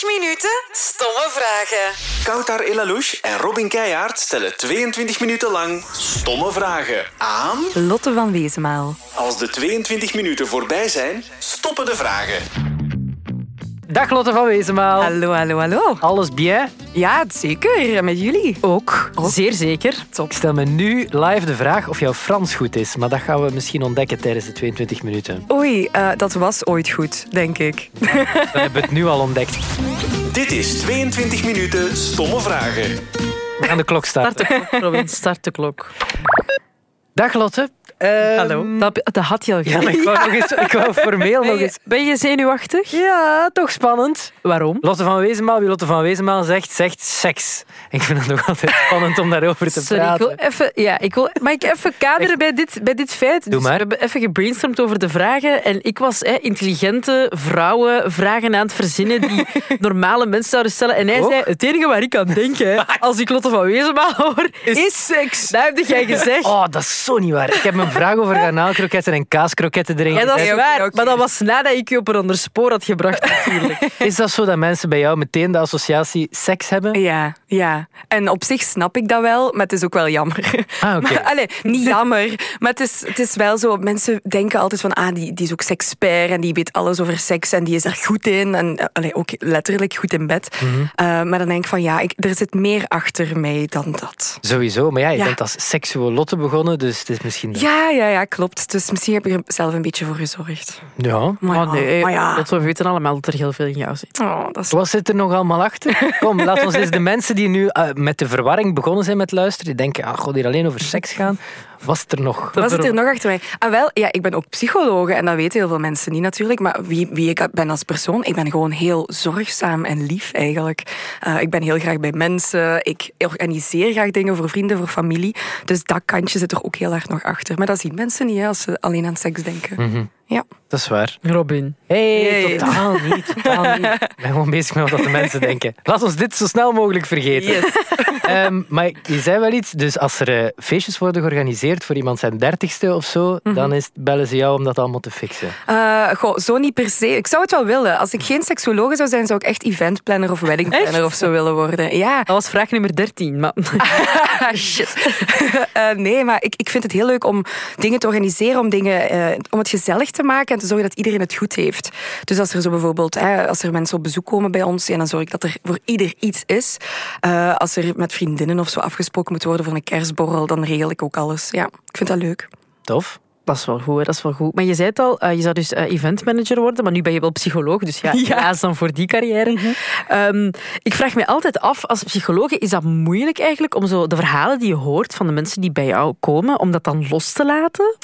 22 minuten stomme vragen. Koutar Elalouche en Robin Keijaard stellen 22 minuten lang stomme vragen aan... Lotte van Wezenmaal. Als de 22 minuten voorbij zijn, stoppen de vragen. Dag Lotte van Wezenmaal. Hallo, hallo, hallo. Alles bien? Ja, zeker. En met jullie? Ook. Zeer zeker. Ik stel me nu live de vraag of jouw Frans goed is, maar dat gaan we misschien ontdekken tijdens de 22 minuten. Oei, eh, dat was ooit goed, denk ik. Dan hebben we het nu al ontdekt. Dit is 22 minuten stomme vragen. We gaan de klok starten. Start de klok, Robin. Start de klok. Dag Lotte. Ehm, Hallo. Dat, dat had je al Ja, gezegd. maar ik wou, nog eens, ik wou formeel nog eens... Ben je zenuwachtig? Ja, toch spannend. Waarom? Lotte van Wezenmaal, wie Lotte van Wezenmaal zegt, zegt seks. Ik vind het nog altijd spannend om daarover te Sorry, ik praten. wil even, ja, ik wil, mag ik even kaderen bij dit, bij dit feit? Doe Dus maar. We hebben even gebrainstormd over de vragen en ik was hè, intelligente vrouwen vragen aan het verzinnen die normale mensen zouden stellen. En hij Ook? zei, het enige waar ik aan denk hè, als ik Lotte van Wezenmaal hoor, is, seks. Dat heb jij gezegd. Oh, dat is zo niet waar. Ik heb een vraag over garnaalkroketten en kaaskroketten erin Ja, dat is waar, maar dat was nadat ik je op een ander spoor had gebracht natuurlijk. Is dat zo dat mensen bij jou meteen de associatie seks hebben? Ja, ja. En op zich snap ik dat wel, maar het is ook wel jammer. Ah, oké. Allee, niet jammer, maar het is, het is wel zo. Mensen denken altijd van, ah, die, die is ook sekspert en die weet alles over seks en die is er goed in. En allee, ook letterlijk goed in bed. Mhm. Eh, maar dan denk ik van, ja, ik, er zit meer achter mij dan dat. Sowieso, maar ja, je Ja. bent als seksuolotte begonnen, dus het is misschien... dat. Ja, ja, ja, klopt. Dus misschien heb ik er zelf een beetje voor gezorgd. Ja. Maar Oh nee, maar ja. dat we weten allemaal dat er heel veel in jou zit. Oh, dat is... Wat zit er nog allemaal achter? Kom, laat ons eens de mensen die nu eh, met de verwarring begonnen zijn met luisteren, die denken, ah, god, hier alleen over seks gaan. Was het er nog? Wat zit er nog achter mij? Ah, wel, ja, ik ben ook psychologe en dat weten heel veel mensen niet natuurlijk. Maar wie, wie ik ben als persoon, ik ben gewoon heel zorgzaam en lief eigenlijk. Eh, ik ben heel graag bij mensen. Ik organiseer graag dingen voor vrienden, voor familie. Dus dat kantje zit er ook heel erg nog achter. Maar dat zien mensen niet hè, als ze alleen aan seks denken. Ja. Dat is waar. Robin. Hey, Nee. totaal niet, totaal niet. Ik ben gewoon bezig met wat de mensen denken. Laat ons dit zo snel mogelijk vergeten. Ehm, maar je zei wel iets, dus als er eh, feestjes worden georganiseerd voor iemand zijn dertigste of zo, dan is, bellen ze jou om dat allemaal te fixen. Eh, goh, zo niet per se. Ik zou het wel willen. Als ik geen seksologe zou zijn, zou ik echt eventplanner of weddingplanner Echt? of zo willen worden. Ja. Dat was vraag nummer 13. Maar... Ah, shit. Eh, nee, maar ik, ik vind het heel leuk om dingen te organiseren, om, dingen, eh, om het gezellig te maken en te zorgen dat iedereen het goed heeft. Dus als er zo bijvoorbeeld, hè, als er mensen op bezoek komen bij ons, dan zorg ik dat er voor ieder iets is. Eh, als er met vriendinnen of zo afgesproken moet worden voor een kerstborrel, dan regel ik ook alles. Ja, ik vind dat leuk. Tof. Dat is wel goed, hè, dat is wel goed. Maar je zei het al, eh, je zou dus eh, eventmanager worden, maar nu ben je wel psycholoog, dus ja, helaas dan voor die carrière. Ehm, ik vraag me altijd af, als psycholoog, is dat moeilijk eigenlijk om zo de verhalen die je hoort van de mensen die bij jou komen, om dat dan los te laten?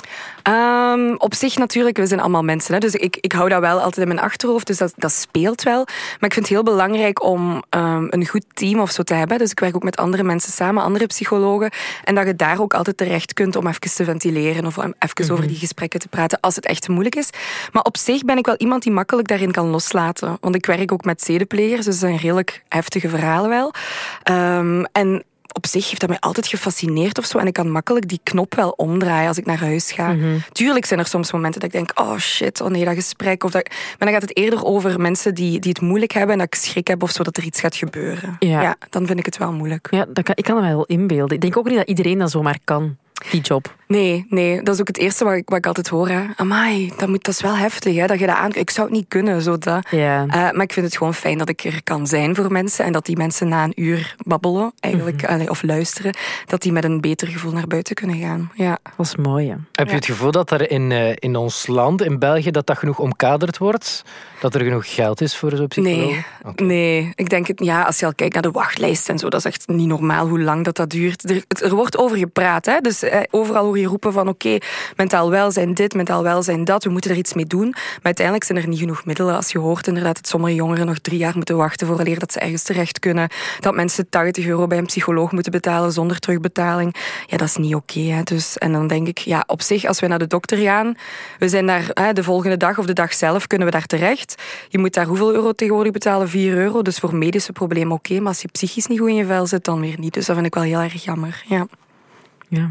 Ehm, op zich natuurlijk, we zijn allemaal mensen. Hè, dus ik, ik hou dat wel altijd in mijn achterhoofd. Dus dat, dat speelt wel. Maar ik vind het heel belangrijk om ehm, een goed team of zo te hebben. Dus ik werk ook met andere mensen samen, andere psychologen. En dat je daar ook altijd terecht kunt om even te ventileren of even over die gesprekken te praten als het echt moeilijk is. Maar op zich ben ik wel iemand die makkelijk daarin kan loslaten. Want ik werk ook met zedeplegers, dus dat zijn redelijk heftige verhalen wel. Ehm, en op zich heeft dat mij altijd gefascineerd of zo. En ik kan makkelijk die knop wel omdraaien als ik naar huis ga. Tuurlijk zijn er soms momenten dat ik denk, oh shit, oh nee, dat gesprek. Of dat... Maar dan gaat het eerder over mensen die, die het moeilijk hebben en dat ik schrik heb of zo dat er iets gaat gebeuren. Ja. dan vind ik het wel moeilijk. Ja, dat kan, ik kan me wel inbeelden. Ik denk ook niet dat iedereen dat zomaar kan, die job. Nee, nee, dat is ook het eerste wat ik, wat ik altijd hoor. Hè. Amai, dat, moet, dat is wel heftig, hè, dat je dat aan... Ik zou het niet kunnen, zo dat. Ja. Eh, maar ik vind het gewoon fijn dat ik er kan zijn voor mensen en dat die mensen na een uur babbelen, eigenlijk, allee, of luisteren, dat die met een beter gevoel naar buiten kunnen gaan. Ja. Dat is mooi, hè. Heb je het gevoel dat er in, eh, in ons land, in België, dat dat genoeg omkaderd wordt? Dat er genoeg geld is voor zo'n psycholoog? Nee, nee, ik denk het, ja, als je al kijkt naar de wachtlijst en zo, dat is echt niet normaal hoe lang dat, dat duurt. Er, er wordt over gepraat, hè? dus eh, overal je roepen van oké, mentaal welzijn dit, mentaal welzijn dat, we moeten er iets mee doen. Maar uiteindelijk zijn er niet genoeg middelen. Als je hoort inderdaad dat sommige jongeren nog drie jaar moeten wachten voor dat ze ergens terecht kunnen, dat mensen 80 euro bij een psycholoog moeten betalen zonder terugbetaling, ja, dat is niet oké. dus, en dan denk ik, ja, op zich, als we naar de dokter gaan, we zijn daar hè, de volgende dag of de dag zelf kunnen we daar terecht. Je moet daar hoeveel euro tegenwoordig betalen? 4 euro. Dus voor medische problemen oké, maar als je psychisch niet goed in je vel zit, dan weer niet. Dus dat vind ik wel heel erg jammer. Ja. Ja.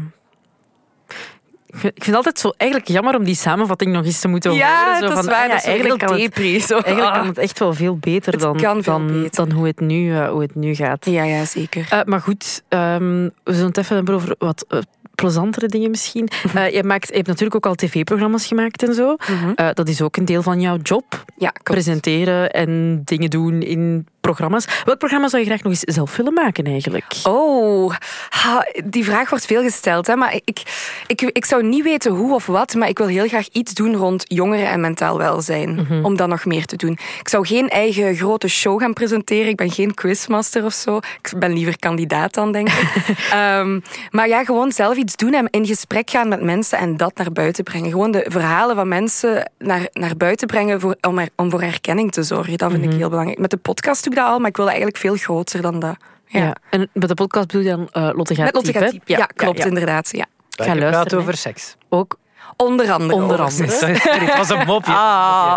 Ik vind het altijd zo eigenlijk jammer om die samenvatting nog eens te moeten horen. Ja, Zo dat is waar. ah ja, dat is eigenlijk kan het. Zo. eigenlijk kan Ah. het echt wel veel beter Het dan, veel dan, beter. dan hoe, het nu, eh, hoe het nu gaat. Ja, ja, zeker. Eh, maar goed, ehm, we zullen het even hebben over wat eh, plezantere dingen misschien. Eh, je, maakt, je hebt natuurlijk ook al tv-programma's gemaakt en zo. Mhm. Dat is ook een deel van jouw job. Ja. Presenteren en dingen doen in programma's. Welk programma zou je graag nog eens zelf willen maken eigenlijk? Oh, ha, die vraag wordt veel gesteld. Hè? Maar ik, ik, ik zou niet weten hoe of wat, maar ik wil heel graag iets doen rond jongeren en mentaal welzijn. Om dat nog meer te doen. Ik zou geen eigen grote show gaan presenteren. Ik ben geen quizmaster of zo. Ik ben liever kandidaat dan, denk ik. Ehm, maar ja, gewoon zelf iets doen en in gesprek gaan met mensen en dat naar buiten brengen. Gewoon de verhalen van mensen naar, naar buiten brengen voor, om, er, om voor herkenning te zorgen. Dat vind ik heel belangrijk. Met de podcast doe dat al, maar ik wil eigenlijk veel groter dan dat. Ja. En met de podcast bedoel je dan eh, Lotte gaat Met Lotte. Ja, klopt, ja. inderdaad. Ja. We ga luisteren, over seks. Ook Onder andere. Onder andere. het was een mopje. Ah.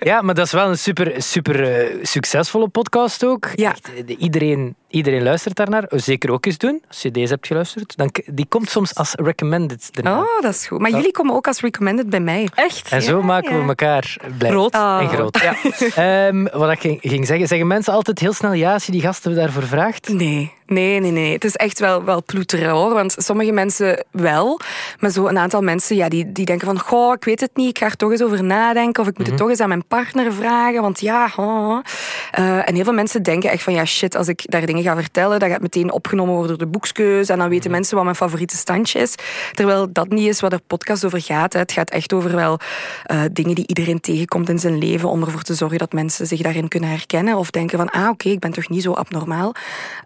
Ja, maar dat is wel een super, super eh, succesvolle podcast ook. Ja. Echt, eh, de- iedereen, iedereen luistert daarnaar. Zeker ook eens doen, als je deze hebt geluisterd. Dan, die komt soms als recommended. erna. Oh, dat is goed. Maar jullie komen ook als recommended bij mij. echt. En zo maken we elkaar blij. Groot. Ah. En groot. Ja. Ehm, wat ik ging- zeggen, zeggen mensen altijd heel snel ja als je die gasten daarvoor vraagt? Nee, nee, nee, nee. Het is echt wel, wel ploeteren hoor. Want sommige mensen wel. Maar zo een aantal mensen ja, die, die denken van... Goh, ik weet het niet. Ik ga er toch eens over nadenken. Of ik moet het toch eens aan mijn partner vragen. Want ja... oh. Eh, en heel veel mensen denken echt van... Ja, shit, als ik daar dingen ga vertellen... Dat gaat meteen opgenomen worden door de boekskeuze. En dan weten mensen wat mijn favoriete standje is. Terwijl dat niet is waar de podcast over gaat. Hè. Het gaat echt over wel eh, dingen die iedereen tegenkomt in zijn leven. Om ervoor te zorgen dat mensen zich daarin kunnen herkennen. Of denken van... Ah, oké, ik ben toch niet zo abnormaal.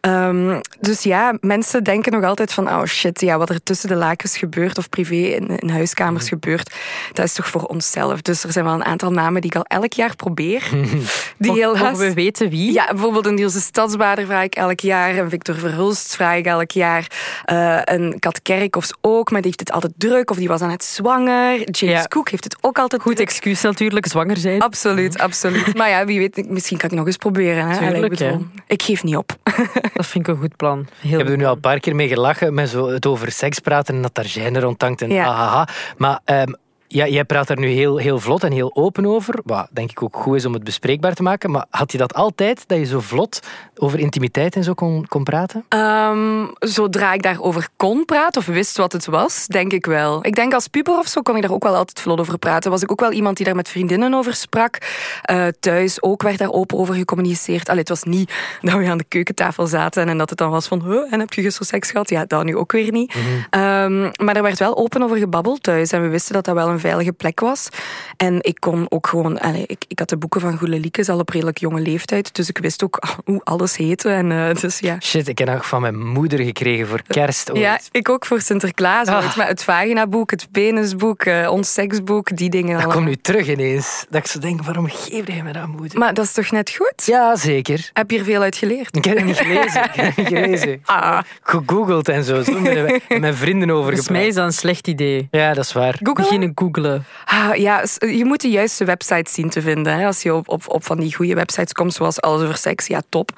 Ehm, dus ja, mensen denken nog altijd van... Oh shit, ja, wat er tussen de lakens gebeurt... Of privé in, in huiskamers gebeurt... Dat is toch voor onszelf. Dus er zijn wel een aantal namen die ik al elk jaar probeer. Die heel Mogen we weten wie? ja, bijvoorbeeld een Nielse Stadsbader vraag ik elk jaar. Een Victor Verhulst vraag ik elk jaar. Eh, een Kat Kerkhoffs ook, maar die heeft het altijd druk. Of die was aan het zwanger. James Ja. Cook heeft het ook altijd Goed druk. excuus natuurlijk, zwanger zijn. Absoluut, absoluut. Maar ja, wie weet, misschien kan ik nog eens proberen. Hè? Tuurlijk, Allee, ik, bedoel, ik geef niet op. Dat vind ik een goed plan. Heel Ik heb er nu al een paar keer mee gelachen met zo het over seks praten en dat daar gêne rond hangt en Ja. ahaha. Maar ehm, ja, jij praat daar nu heel, heel vlot en heel open over, wat denk ik ook goed is om het bespreekbaar te maken. Maar had je dat altijd, dat je zo vlot over intimiteit en zo kon, kon praten? Ehm, zodra ik daarover kon praten of wist wat het was, denk ik wel. Ik denk als puber of zo kon ik daar ook wel altijd vlot over praten. Was ik ook wel iemand die daar met vriendinnen over sprak. Eh, thuis ook werd daar open over gecommuniceerd. Allee, het was niet dat we aan de keukentafel zaten en dat het dan was van huh, en heb je gisteren seks gehad? Ja, dat nu ook weer niet. Ehm, maar er werd wel open over gebabbeld thuis en we wisten dat dat wel een veilige plek was. En ik kon ook gewoon... Allee, ik, ik had de boeken van Goele Liekes al op redelijk jonge leeftijd, dus ik wist ook hoe alles heette. En, eh, dus ja... Shit, ik heb nog van mijn moeder gekregen voor kerst. ooit. Ja, ik ook voor Sinterklaas. Ah. ooit. Maar het vaginaboek, het penisboek, eh, ons seksboek, die dingen Dat komt nu terug ineens. Dat ik zo denk, waarom geef je me dat moeder? Maar dat is toch net goed? Ja, zeker. Heb je er veel uit geleerd? Ik heb het niet gelezen. Ik heb het niet gelezen. Ah. Gegoogeld en zo. Zo met mijn- vrienden over Volgens mij gepraat. is dat een slecht idee. Ja, dat is waar. Beginnen googlen. Ah, ja, je moet de juiste websites zien te vinden. Hè. Als je op, op, op van die goede websites komt, zoals Alles over seks, ja, top.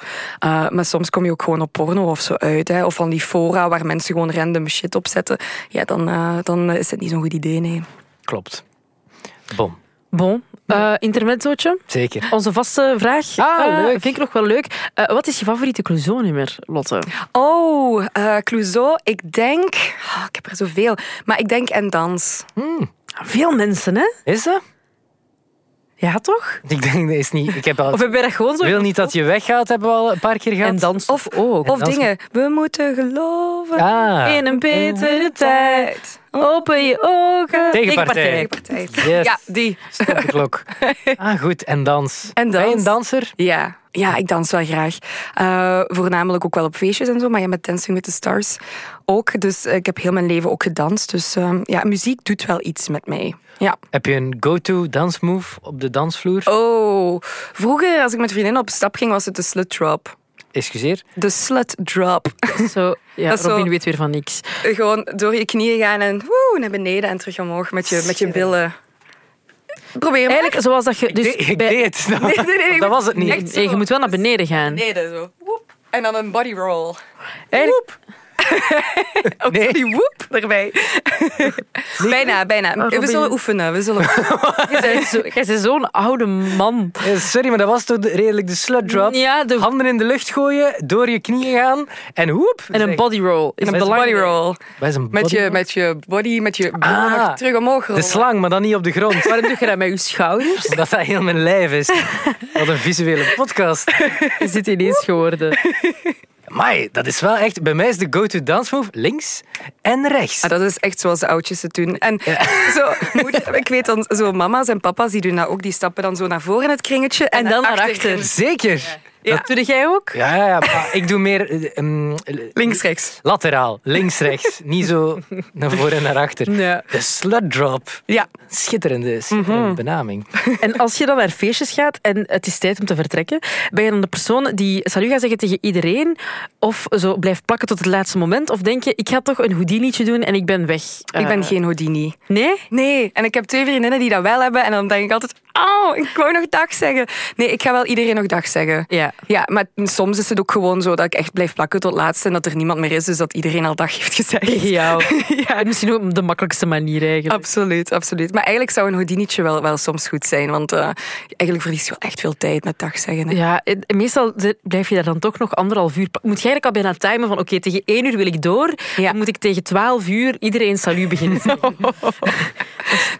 Uh, maar soms kom je ook gewoon op porno of zo uit. Hè. Of van die fora waar mensen gewoon random shit op zetten. Ja, dan, uh, dan is het niet zo'n goed idee, nee. Klopt. Bom. Bon, uh, intermezzootje. Zeker. Onze vaste vraag. Ah, uh, leuk. Vind ik nog wel leuk. Uh, wat is je favoriete Clouseau-nummer, Lotte? Oh, uh, Clouseau, ik denk... Oh, ik heb er zoveel. Maar ik denk En Dans. Hmm. Veel mensen, hè? Is dat? Ja, toch? Ik denk, dat is niet... Ik heb al... Of heb je dat gewoon zo... wil niet dat je weggaat, hebben we al een paar keer gehad. En dans Of, ook. of dans- dingen. We moeten geloven Ah. in een betere tijd. Open je ogen. Tegenpartij. Tegenpartij. Yes. Ja, die. Stop de klok. Ah, goed. En dans. En Ben je dans. een danser? Ja, ja, ik dans wel graag. Uh, voornamelijk ook wel op feestjes en zo, maar ja, met Dancing with the Stars ook. Dus uh, ik heb heel mijn leven ook gedanst. Dus uh, ja, muziek doet wel iets met mij. Ja. Heb je een go-to dansmove op de dansvloer? Oh, vroeger als ik met vriendinnen op stap ging, was het de slut drop. Excuseer? De slut drop. Zo, ja, Dat Robin zo- weet weer van niks. Gewoon door je knieën gaan en woe, naar beneden en terug omhoog met je, met je billen. Probeer maar. Eigenlijk zoals dat je... Dus ik, ik bij- deed het. Nee, nee, nee, dat was het niet. echt je moet wel naar beneden gaan. beneden zo. Woep. En dan een body roll. Eigenlijk, Ook Nee. die woep erbij. Bijna, bijna. Robin. We zullen oefenen. We zullen Jij bent zo'n oude man. Sorry, maar dat was toch de- redelijk de slut drop. Ja, de, Handen in de lucht gooien, door je knieën gaan en hoep. en een body roll. Is een body roll. Is een Met body je, roll? met je body, met je Ah, terug omhoog De rollen. slang, maar dan niet op de grond. Waarom doe je dat met je schouders? Omdat dat heel mijn lijf is. Wat een visuele podcast. Je zit ineens geworden. Maar dat is wel echt... Bij mij is de go-to dance move links en rechts. Ah, dat is echt zoals de oudjes het doen. En zo, moeder, ik weet dan, zo mama's en papa's die doen dat ook. Die stappen dan zo naar voren in het kringetje. En, En dan naar achter. Zeker. Ja. Dat doe jij ook? Ja, ja. Maar ik doe meer... eh, ehm, Links, rechts. Lateraal. Links, rechts. Niet zo naar voren en naar achter. Ja. De slut drop. Ja. Schitterende, schitterende benaming. En als je dan naar feestjes gaat en het is tijd om te vertrekken, ben je dan de persoon die salut gaat zeggen tegen iedereen? Of zo blijft plakken tot het laatste moment? Of denk je, ik ga toch een Houdini'tje doen en ik ben weg? Ik ben Eh, geen Houdini. Nee? Nee, en ik heb twee vriendinnen die dat wel hebben. En dan denk ik altijd, oh, ik wou nog dag zeggen. Nee, ik ga wel iedereen nog dag zeggen. Ja. Ja, maar soms is het ook gewoon zo dat ik echt blijf plakken tot laatste en dat er niemand meer is, dus dat iedereen al dag heeft gezegd. Jou. Ja, Misschien ook de makkelijkste manier eigenlijk. absoluut, absoluut. Maar eigenlijk zou een Houdini'tje wel, wel soms goed zijn, want eh, eigenlijk verlies je wel echt veel tijd met dag zeggen. hè. Ja, en meestal blijf je daar dan toch nog anderhalf uur. Moet je eigenlijk al bijna timen van oké, tegen één uur wil ik door. Ja. Dan moet ik tegen twaalf uur iedereen salut beginnen zeggen.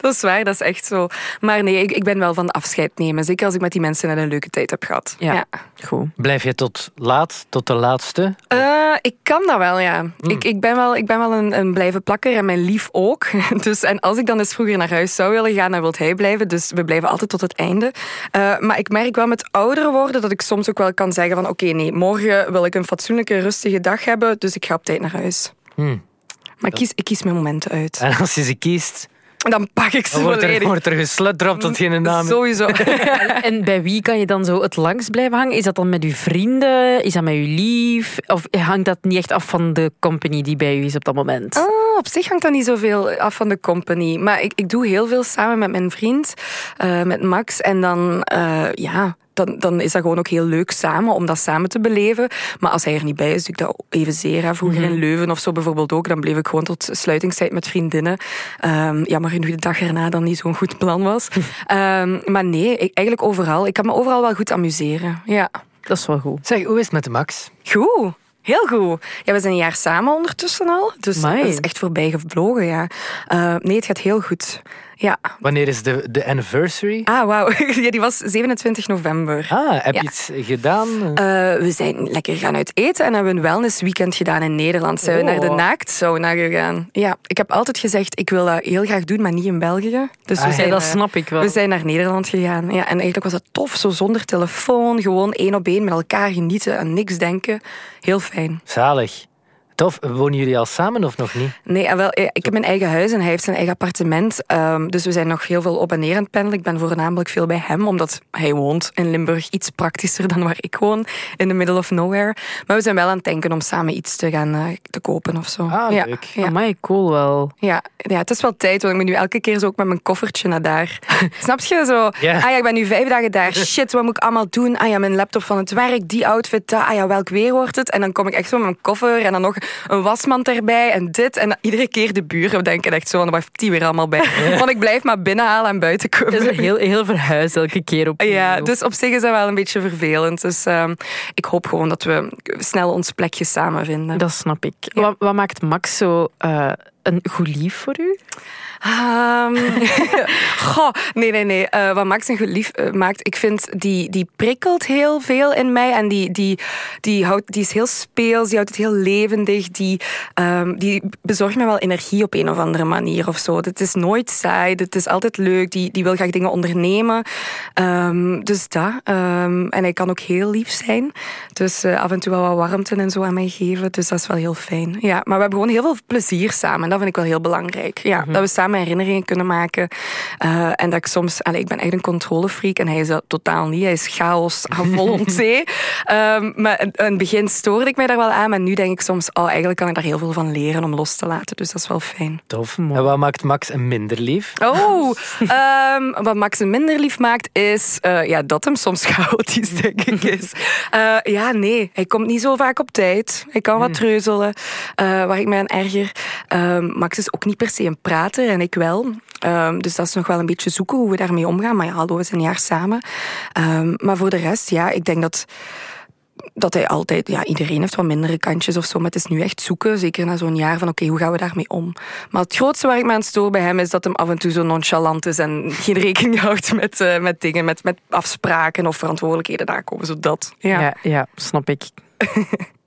Dat is waar, dat is echt zo. Maar nee, ik, ik ben wel van afscheid nemen. Zeker als ik met die mensen net een leuke tijd heb gehad. Ja. Goed. Blijf je tot laat, tot de laatste? Eh, ik kan dat wel, ja. Ik, ik ben wel, ik ben wel een, een blijven plakker en mijn lief ook. Dus, en als ik dan eens vroeger naar huis zou willen gaan, dan wil hij blijven. Dus we blijven altijd tot het einde. Eh, maar ik merk wel met ouder worden dat ik soms ook wel kan zeggen van oké, nee, morgen wil ik een fatsoenlijke, rustige dag hebben. Dus ik ga op tijd naar huis. Hmm. Maar ik kies, ik kies mijn momenten uit. En als je ze kiest, dan pak ik ze dan wordt er, volledig. wordt er geslutropt tot geen naam. Sowieso. En bij wie kan je dan zo het langst blijven hangen? Is dat dan met uw vrienden? Is dat met uw lief? Of hangt dat niet echt af van de company die bij u is op dat moment? Ah, op zich hangt dat niet zoveel af van de company. Maar ik, ik doe heel veel samen met mijn vriend, eh, met Max. En dan, eh, ja, dan, dan is dat gewoon ook heel leuk samen, om dat samen te beleven. Maar als hij er niet bij is, doe ik dat evenzeer. hè. Vroeger in Leuven of zo bijvoorbeeld ook. Dan bleef ik gewoon tot sluitingstijd met vriendinnen. Ehm jammer genoeg de dag erna dan niet zo'n goed plan was. Ehm, maar nee, ik, eigenlijk overal. Ik kan me overal wel goed amuseren. Ja. Dat is wel goed. Zeg, hoe is het met de Max? Goed. Heel goed. Ja, we zijn een jaar samen ondertussen al. Dus Amai. dat is echt voorbij gevlogen, ja. Eh, nee, het gaat heel goed. Ja. Wanneer is de, de anniversary? Ah, wauw. Ja, die was 27 november. Ah, heb je Ja. iets gedaan? Eh, we zijn lekker gaan uit eten en hebben een wellnessweekend gedaan in Nederland. Zijn we Oh. naar de naaktsauna gegaan. Ja, ik heb altijd gezegd, ik wil dat heel graag doen, maar niet in België. Dus Ah, we ja, zijn, dat eh, snap ik wel. We zijn naar Nederland gegaan. Ja, en eigenlijk was het tof, zo zonder telefoon, gewoon één op één met elkaar genieten en niks denken. Heel fijn. Zalig. Tof. Wonen jullie al samen of nog niet? Nee, en wel, eh, ik heb mijn eigen huis en hij heeft zijn eigen appartement. Ehm, dus we zijn nog heel veel op en neer aan het pendelen. Ik ben voornamelijk veel bij hem, omdat hij woont in Limburg iets praktischer dan waar ik woon, in the middle of nowhere. Maar we zijn wel aan het denken om samen iets te gaan eh, te kopen of zo. Ah, ja, leuk. Ja, Amai, cool wel. ja, ja, het is wel tijd, want ik moet nu elke keer zo ook met mijn koffertje naar daar. Snap je zo? Ah ja, ik ben nu vijf dagen daar. Shit, wat moet ik allemaal doen? Ah ja, mijn laptop van het werk, die outfit. Ah ja, welk weer wordt het? En dan kom ik echt zo met mijn koffer en dan nog een wasmand erbij en dit. En iedere keer de buren denken echt zo, wat heeft die weer allemaal bij? Want ik blijf maar binnenhalen en buiten Het is komen. heel, heel verhuis elke keer op. Ja, dus op zich is dat wel een beetje vervelend. Dus ehm, ik hoop gewoon dat we snel ons plekje samen vinden. Dat snap ik. Wat, wat maakt Max zo eh, een goed lief voor u? Ehm, goh, nee, nee, nee. Eh, wat Max een goed lief eh, maakt, ik vind die, die prikkelt heel veel in mij. En die, die, die, houdt, die is heel speels, die houdt het heel levendig. Die, ehm, die bezorgt me wel energie op een of andere manier of zo. Het is nooit saai, het is altijd leuk. Die, die wil graag dingen ondernemen. Ehm, dus dat. En hij kan ook heel lief zijn. Dus eh, af en toe wel wat warmte en zo aan mij geven. Dus dat is wel heel fijn. Ja, maar we hebben gewoon heel veel plezier samen. Dat vind ik wel heel belangrijk. Ja, Dat we samen herinneringen kunnen maken. Uh, en dat ik soms... Allee, ik ben echt een controlefreak en hij is dat totaal niet. Hij is chaos aan volonté. um, maar in het begin stoorde ik mij daar wel aan. Maar nu denk ik soms... Oh, eigenlijk kan ik daar heel veel van leren om los te laten. Dus dat is wel fijn. Tof. En wat maakt Max een minder lief? Oh, um, wat Max een minder lief maakt is... Uh, ja, dat hem soms chaotisch, denk ik, is. Uh, ja, nee. Hij komt niet zo vaak op tijd. Hij kan wat hmm. treuzelen. Uh, waar ik mij aan erger. Um, Max is ook niet per se een prater en ik wel. Um, dus dat is nog wel een beetje zoeken hoe we daarmee omgaan. Maar ja, hallo, we zijn een jaar samen. Um, maar voor de rest, ja, ik denk dat dat hij altijd, ja, iedereen heeft wat mindere kantjes of zo, maar het is nu echt zoeken, zeker na zo'n jaar, van oké, hoe gaan we daarmee om? Maar het grootste waar ik me aan stoor bij hem is dat hem af en toe zo nonchalant is en geen rekening houdt met, uh, met dingen, met, met afspraken of verantwoordelijkheden daar komen, zo dat. Ja, ja, ja snap ik.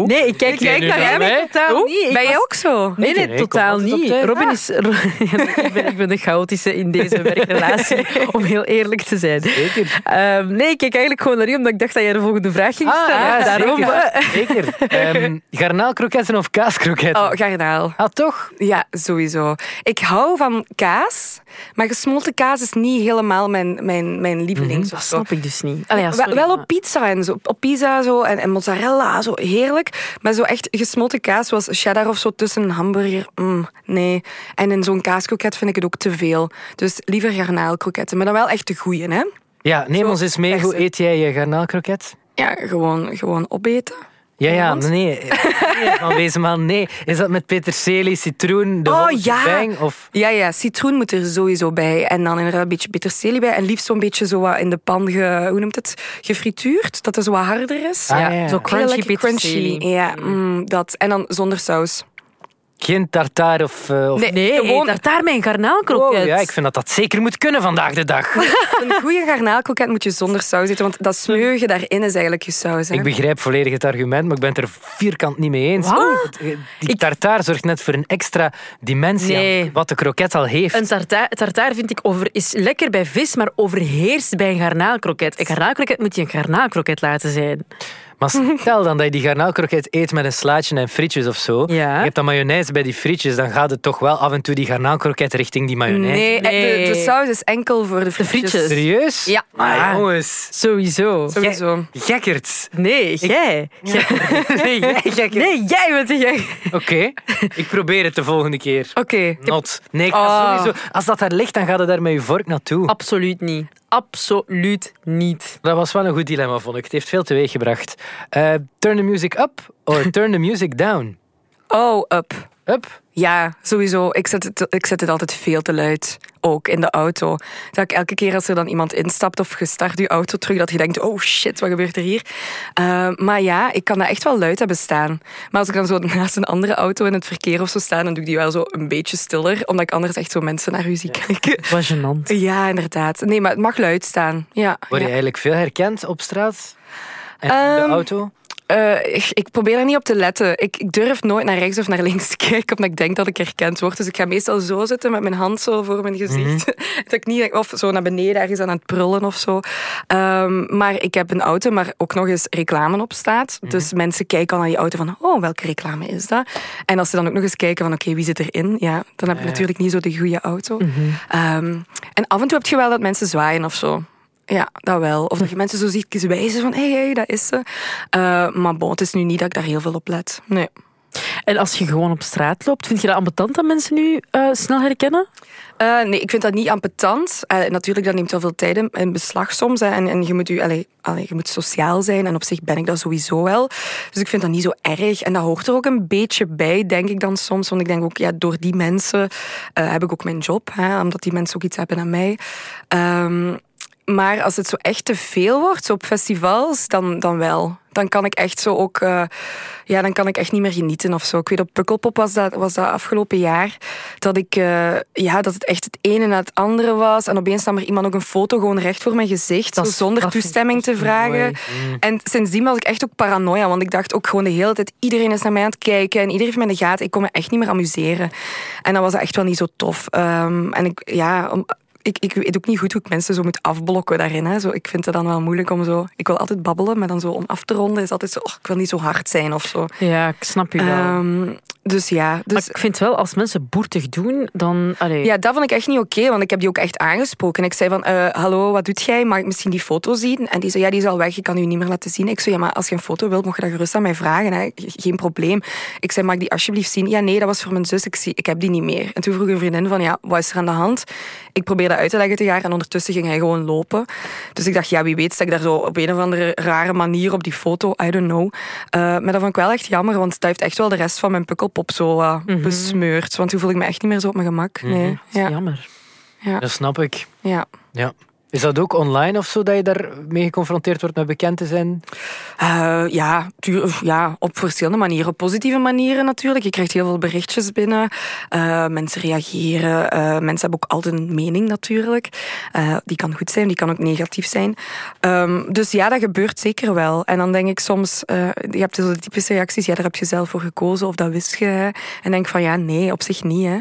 Nee, ik kijk, kijk naar hem. Totaal niet. ben je ook zo? Nee, nee, totaal niet. Robin is... ik, ben, ik ben de chaotische in deze werkrelatie, om heel eerlijk te zijn. Zeker. Um, nee, ik kijk eigenlijk gewoon naar u, omdat ik dacht dat jij de volgende vraag ging ah, stellen. ja, daarom. Zeker. zeker. Um, garnaalkroketten of kaaskroketten? Oh, garnaal. Ah, toch? Ja, sowieso. Ik hou van kaas, maar gesmolten kaas is niet helemaal mijn, mijn, mijn lievelings. Mm -hmm. Dat snap ik dus niet. Allee, ja, wel, wel op pizza en zo. Op pizza zo, en, en mozzarella, zo heerlijk. Maar zo echt gesmolten kaas, zoals cheddar of zo tussen een hamburger, mm, nee. En in zo'n kaaskroket vind ik het ook te veel. Dus liever garnaalkroketten, maar dan wel echt de goeie, hè? Ja, neem ons eens mee. Hoe eet jij je garnaalkroket? Ja, gewoon, gewoon opeten. Ja, ja, nee. nee van nee. Is dat met peterselie, citroen, de oh, ja. Bang, of? Ja, ja, citroen moet er sowieso bij. En dan inderdaad een beetje peterselie bij. En liefst zo'n beetje zo wat in de pan, ge, hoe noemt het, gefrituurd. Dat het zo wat harder is. Ah, ja, Zo crunchy peterselie. Crunchy. Ja, mm, dat. En dan zonder saus. Geen tartaar of... Uh, of... Nee, nee, gewoon... tartaar met een garnaalkroket. Oh, ja, ik vind dat dat zeker moet kunnen vandaag de dag. een goede garnaalkroket moet je zonder saus eten, want dat smeugen daarin is eigenlijk je saus. Hè? Ik begrijp volledig het argument, maar ik ben het er vierkant niet mee eens. Wat? Die tartaar zorgt net voor een extra dimensie nee. wat de kroket al heeft. Een tartaar, tartaar vind ik over, is lekker bij vis, maar overheerst bij een garnaalkroket. Een garnaalkroket moet je een garnaalkroket laten zijn. Maar stel dan dat je die garnaalkroket eet met een slaatje en frietjes of zo. Ja. Je hebt dan mayonaise bij die frietjes, dan gaat het toch wel af en toe die garnaalkroket richting die mayonaise. Nee, De, de, saus is enkel voor de frietjes. Serieus? Ja. Maar ah, jongens. Sowieso. Sowieso. Gekkerd. Nee, jij. nee, jij gekkerd. Nee, jij bent de gek. Oké, ik probeer het de volgende keer. Oké. Not. Nee, ik oh. sowieso... Als dat daar ligt, dan gaat het daar met je vork naartoe. Absoluut niet absoluut niet. Dat was wel een goed dilemma, vond ik. Het heeft veel teweeg gebracht. Uh, turn the music up or turn the music down? Oh, up. Up? Ja, sowieso. Ik zet, het, ik zet het altijd veel te luid. Ook in de auto. Dat ik elke keer als er dan iemand instapt of gestart je auto terug, dat je denkt, oh shit, wat gebeurt er hier? Uh, maar ja, ik kan dat echt wel luid hebben staan. Maar als ik dan zo naast een andere auto in het verkeer of zo sta, dan doe ik die wel zo een beetje stiller, omdat ik anders echt zo mensen naar u zie kijken. Wat gênant. Ja, inderdaad. Nee, maar het mag luid staan. Ja, Word je ja. eigenlijk veel herkend op straat? En in de um, auto? Uh, ik, ik, probeer er niet op te letten. Ik, ik, durf nooit naar rechts of naar links te kijken, omdat ik denk dat ik herkend word. Dus ik ga meestal zo zitten met mijn hand zo voor mijn gezicht. Mm -hmm. dat ik niet denk, of zo naar beneden ergens aan het prullen of zo. Um, maar ik heb een auto, maar ook nog eens reclame op staat. Mm -hmm. Dus mensen kijken al naar die auto van, oh, welke reclame is dat? En als ze dan ook nog eens kijken van, oké, okay, wie zit erin? Ja, dan heb ik ja. natuurlijk niet zo de goede auto. Mm -hmm. um, en af en toe heb je wel dat mensen zwaaien of zo. Ja, dat wel. Of dat je mensen zo ziet wijzen van, hé, hey, hey, dat is ze. Uh, maar bon, het is nu niet dat ik daar heel veel op let. Nee. En als je gewoon op straat loopt, vind je dat ambetant dat mensen nu uh, snel herkennen? Uh, nee, ik vind dat niet ambetant. Uh, natuurlijk, dat neemt wel veel tijd in beslag soms. Hè, en, en je, moet u, allee, allee, je moet sociaal zijn. En op zich ben ik dat sowieso wel. Dus ik vind dat niet zo erg. En dat hoort er ook een beetje bij, denk ik dan soms. Want ik denk ook, ja, door die mensen heb ik ook mijn job. Hè, omdat die mensen ook iets hebben aan mij. Um, maar als het zo echt te veel wordt, zo op festivals, dan, dan wel. Dan kan ik echt zo ook... Uh, ja, dan kan ik echt niet meer genieten of zo. Ik weet, op Pukkelpop was dat, was dat afgelopen jaar. Dat ik... Uh, ja, dat het echt het ene na het andere was. En opeens nam er iemand ook een foto gewoon recht voor mijn gezicht. Zo, zonder toestemming te vragen. Mm. En sindsdien was ik echt ook paranoia. Want ik dacht ook gewoon de hele tijd... Iedereen is naar mij aan het kijken. En iedereen heeft mij in de gaten. Ik kon me echt niet meer amuseren. En dan was dat echt wel niet zo tof. Um, en ik... Ja... Ik, ik weet ook niet goed hoe ik mensen zo moet afblokken daarin. Hè. Zo, ik vind het dan wel moeilijk om zo... Ik wil altijd babbelen, maar dan zo om af te ronden is altijd zo... Oh, ik wil niet zo hard zijn of zo. Ja, ik snap je wel. Ehm, dus ja, dus, maar ik vind wel, als mensen boertig doen, dan... Allee. Ja, dat vond ik echt niet oké, want ik heb die ook echt aangesproken. Ik zei van, uh, hallo, wat doet jij? Mag ik misschien die foto zien? En die zei, ja, die is al weg, ik kan u niet meer laten zien. Ik zei, ja, maar als je een foto wilt, mag je dat gerust aan mij vragen. Hè? Geen probleem. Ik zei, mag ik die alsjeblieft zien? Ja, nee, dat was voor mijn zus, ik, zie, ik heb die niet meer. En toen vroeg een vriendin van, ja, wat is er aan de hand? Ik uit te leggen te gaan en ondertussen ging hij gewoon lopen. Dus ik dacht, ja, wie weet, sta ik daar zo op een of andere rare manier op die foto, I don't know. Uh, maar dat vond ik wel echt jammer, want dat heeft echt wel de rest van mijn pukkelpop zo uh, mm-hmm. besmeurd. Want toen voel ik me echt niet meer zo op mijn gemak. Nee. Mm-hmm. ja. Jammer. Ja. Dat snap ik. Ja. ja. Is dat ook online of zo, dat je daarmee geconfronteerd wordt met bekend zijn? Uh, ja, ja, op verschillende manieren. Op positieve manieren natuurlijk. Je krijgt heel veel berichtjes binnen. Uh, mensen reageren. Uh, mensen hebben ook altijd een mening natuurlijk. die kan goed zijn, die kan ook negatief zijn. Um, dus ja, dat gebeurt zeker wel. En dan denk ik soms, je hebt de typische reacties, ja, daar heb je zelf voor gekozen of dat wist je. En denk van ja, nee, op zich niet. Hè.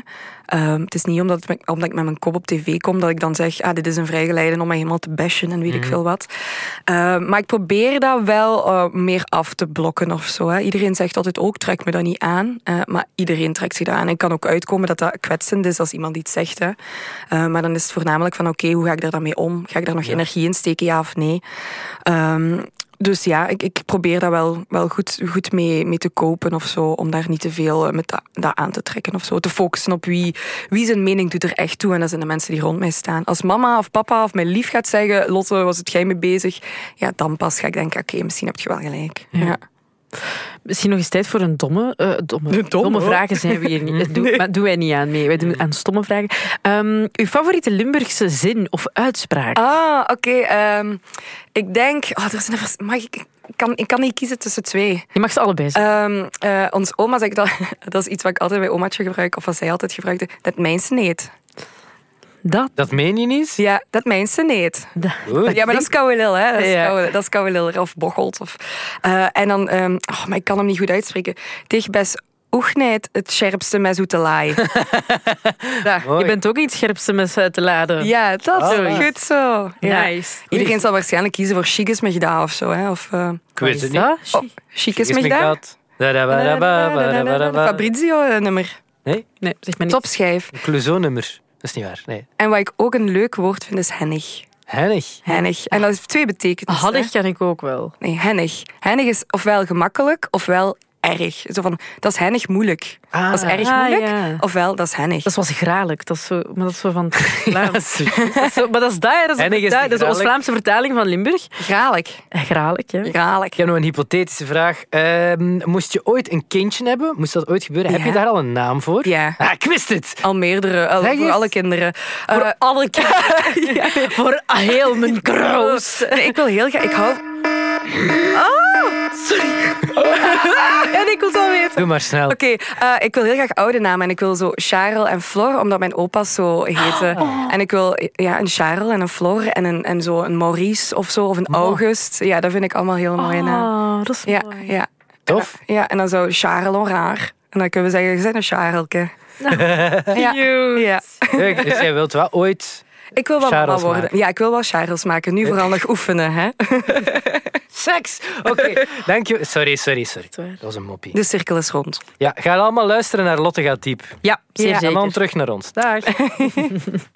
Um, het is niet omdat, het, omdat ik met mijn kop op tv kom dat ik dan zeg, ah, dit is een vrijgeleide om mij helemaal te bashen en weet ik veel wat. Uh, maar ik probeer dat wel uh, meer af te blokken of zo. Hè. Iedereen zegt altijd ook, trek me dat niet aan. Uh, maar iedereen trekt zich dat aan. En kan ook uitkomen dat dat kwetsend is als iemand iets zegt. Hè. maar dan is het voornamelijk van, oké, okay, hoe ga ik daar dan mee om? Ga ik daar nog ja. energie in steken, ja of nee? Um, dus ja, ik, ik probeer daar wel, wel goed, goed mee, mee te kopen of zo. Om daar niet te veel met dat, dat aan te trekken of zo. Te focussen op wie, wie zijn mening doet er echt toe. En dat zijn de mensen die rond mij staan. Als mama of papa of mijn lief gaat zeggen... Lotte, was het jij mee bezig? Ja, dan pas ga ik denken, oké, okay, misschien heb je wel gelijk. Ja. ja. Misschien nog eens tijd voor een domme... Uh, domme, domme, domme vragen zijn we hier niet. Doe, nee. maar doen wij niet aan mee. Wij doen aan stomme vragen. Um, uw favoriete Limburgse zin of uitspraak? Ah, oké. Okay, um, ik denk... Oh, er zijn er, mag ik, ik, kan, ik kan niet kiezen tussen twee. Je mag ze allebei zeggen. Um, uh, ons oma zegt dat... Dat is iets wat ik altijd bij omaatje gebruik. Of wat zij altijd gebruikte. Dat mensen niet. Dat? Dat meen je niet? Ja, dat meen ze niet. Dat. Ja, maar dat is koude hè. Dat is, ja. koude, dat is koude of bocholt. Of, uh, en dan... Um, oh, maar ik kan hem niet goed uitspreken. Tegen best oegneid het scherpste met zoete laai. Je bent ook iets scherpste met te laden. Ja, dat is goed zo. Ja. Nice. Iedereen zal waarschijnlijk kiezen voor met gedaan of zo. Hè? Of, uh, ik weet het niet. Oh, met gedaan. Fabrizio-nummer. Nee? Nee, zeg maar niet. Topschijf. Een Clouseau-nummer. Dat is niet waar, nee. En wat ik ook een leuk woord vind, is hennig. Hennig? Hennig. En dat heeft twee betekenissen. Hannig ken ik ook wel. Nee, hennig. Hennig is ofwel gemakkelijk, ofwel erg. Zo van, dat is hennig moeilijk. Ah. Dat is erg Ah, moeilijk, ja. ofwel dat is hennig. Dat was graalik. Dat is zo, maar dat is zo van... Ja, dat is zo, maar dat is dat, hè. dat is, Hennig is dat, dat is onze. Vlaamse vertaling van Limburg. Graalik. Eh, Graalik, ja. Graalik. Ik heb nog een hypothetische vraag. Ehm, moest je ooit een kindje hebben? Moest dat ooit gebeuren? Heb je daar al een naam voor? Ja. Ah, ik wist het! Al meerdere, al- Zeg voor eens. alle kinderen. Voor Eh, alle kinderen. Voor heel mijn kroos. nee, ik wil heel graag... Ik hou... En ik wil het al weten. Doe maar snel. Oké, eh, ik wil heel graag oude namen. En ik wil zo Charles en Flor, omdat mijn opa's zo heten. En ik wil ja, een Charles en een Flor en, een, en zo een Maurice of zo, of een August. Ja, dat vind ik allemaal heel mooie namen. Ah, dat is Ja, mooi. ja. Tof. Ja, en dan zou Charles raar. En dan kunnen we zeggen, je bent een Charleke. Ja. ja. Leuk, dus jij wilt wel ooit Ik wil wel mama Charles worden. maken. Ja, ik wil wel Charles maken. Nu vooral nog oefenen, hè. seks. Oké, dank je. Sorry, sorry, sorry. Dat was een moppie. De cirkel is rond. Ja, ga allemaal luisteren naar Lotte gaat diep. Ja, zeer Ja. En dan zeker. terug naar ons. Dag.